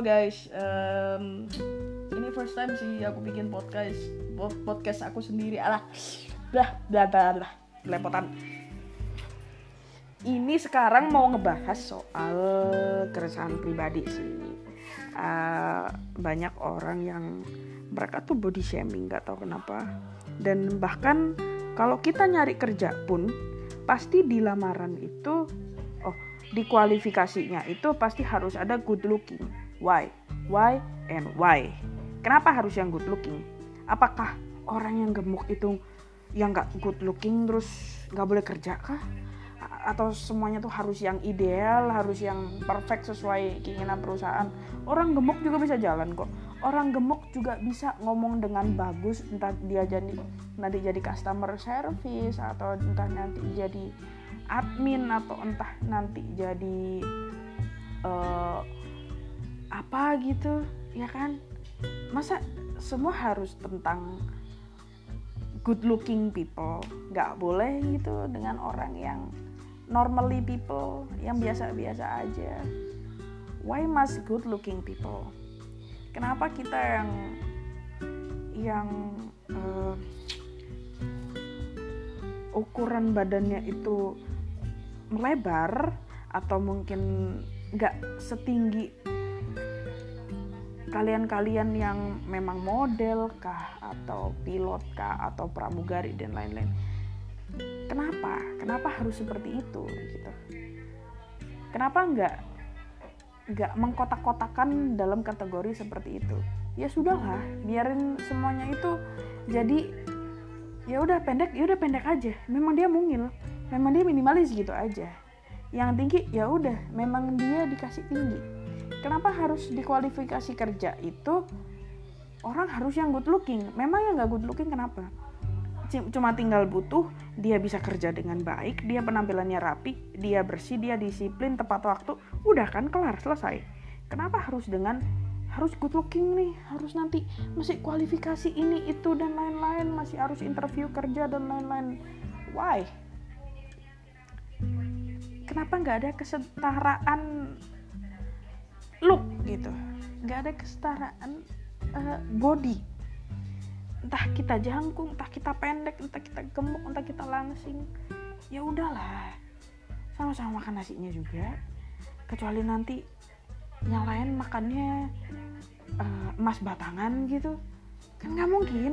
guys, um, ini first time sih aku bikin podcast podcast aku sendiri. Alah, blah blah blah blah, lepotan. Ini sekarang mau ngebahas soal keresahan pribadi sih. Uh, banyak orang yang mereka tuh body shaming, nggak tahu kenapa. Dan bahkan kalau kita nyari kerja pun pasti di lamaran itu di kualifikasinya itu pasti harus ada good looking. Why? Why and why? Kenapa harus yang good looking? Apakah orang yang gemuk itu yang nggak good looking terus nggak boleh kerja kah? Atau semuanya tuh harus yang ideal, harus yang perfect sesuai keinginan perusahaan? Orang gemuk juga bisa jalan kok. Orang gemuk juga bisa ngomong dengan bagus, entah dia jadi nanti jadi customer service atau entah nanti jadi admin atau entah nanti jadi uh, apa gitu ya kan? Masa semua harus tentang good looking people. Nggak boleh gitu dengan orang yang normally people yang biasa-biasa aja. Why must good looking people? Kenapa kita yang yang uh, ukuran badannya itu melebar atau mungkin nggak setinggi kalian-kalian yang memang model kah atau pilot kah atau pramugari dan lain-lain. Kenapa? Kenapa harus seperti itu gitu? Kenapa nggak nggak mengkotak-kotakan dalam kategori seperti itu? Ya sudahlah biarin semuanya itu jadi ya udah pendek ya udah pendek aja. Memang dia mungil memang dia minimalis gitu aja. Yang tinggi ya udah memang dia dikasih tinggi kenapa harus dikualifikasi kerja itu orang harus yang good looking? Memang yang nggak good looking kenapa? Cuma tinggal butuh dia bisa kerja dengan baik dia penampilannya rapi dia bersih dia disiplin tepat waktu udah kan kelar selesai. Kenapa harus dengan harus good looking nih? Harus nanti masih kualifikasi ini itu dan lain-lain masih harus interview kerja dan lain-lain. Why? Kenapa nggak ada kesetaraan gitu. Nggak ada kesetaraan uh, body. Entah kita jangkung entah kita pendek entah kita gemuk entah kita langsing. Ya udahlah sama-sama makan nasinya juga. Kecuali nanti yang lain makannya uh, emas batangan gitu. Kan nggak mungkin.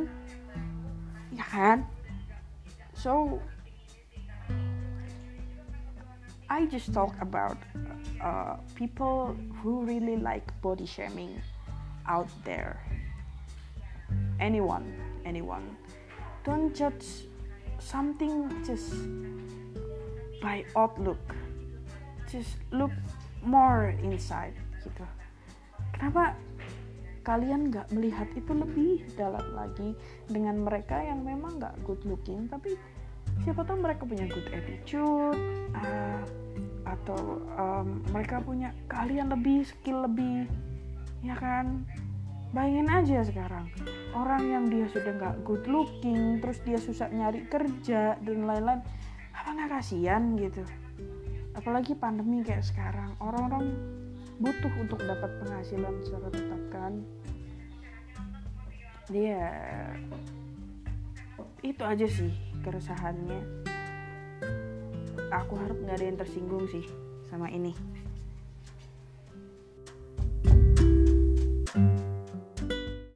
Ya kan? So I just talk about uh, people who really like body shaming out there. Anyone, anyone. Don't judge something just by outlook. Just look more inside gitu. Kenapa kalian nggak melihat itu lebih dalam lagi dengan mereka yang memang nggak good looking tapi siapa tahu mereka punya good attitude uh, atau um, mereka punya kalian lebih skill lebih ya kan? Bayangin aja sekarang orang yang dia sudah nggak good looking terus dia susah nyari kerja dan lain-lain apa nggak kasihan gitu? Apalagi pandemi kayak sekarang orang-orang butuh untuk dapat penghasilan secara tetap kan? Dia itu aja sih keresahannya. Aku harap nggak ada yang tersinggung sih sama ini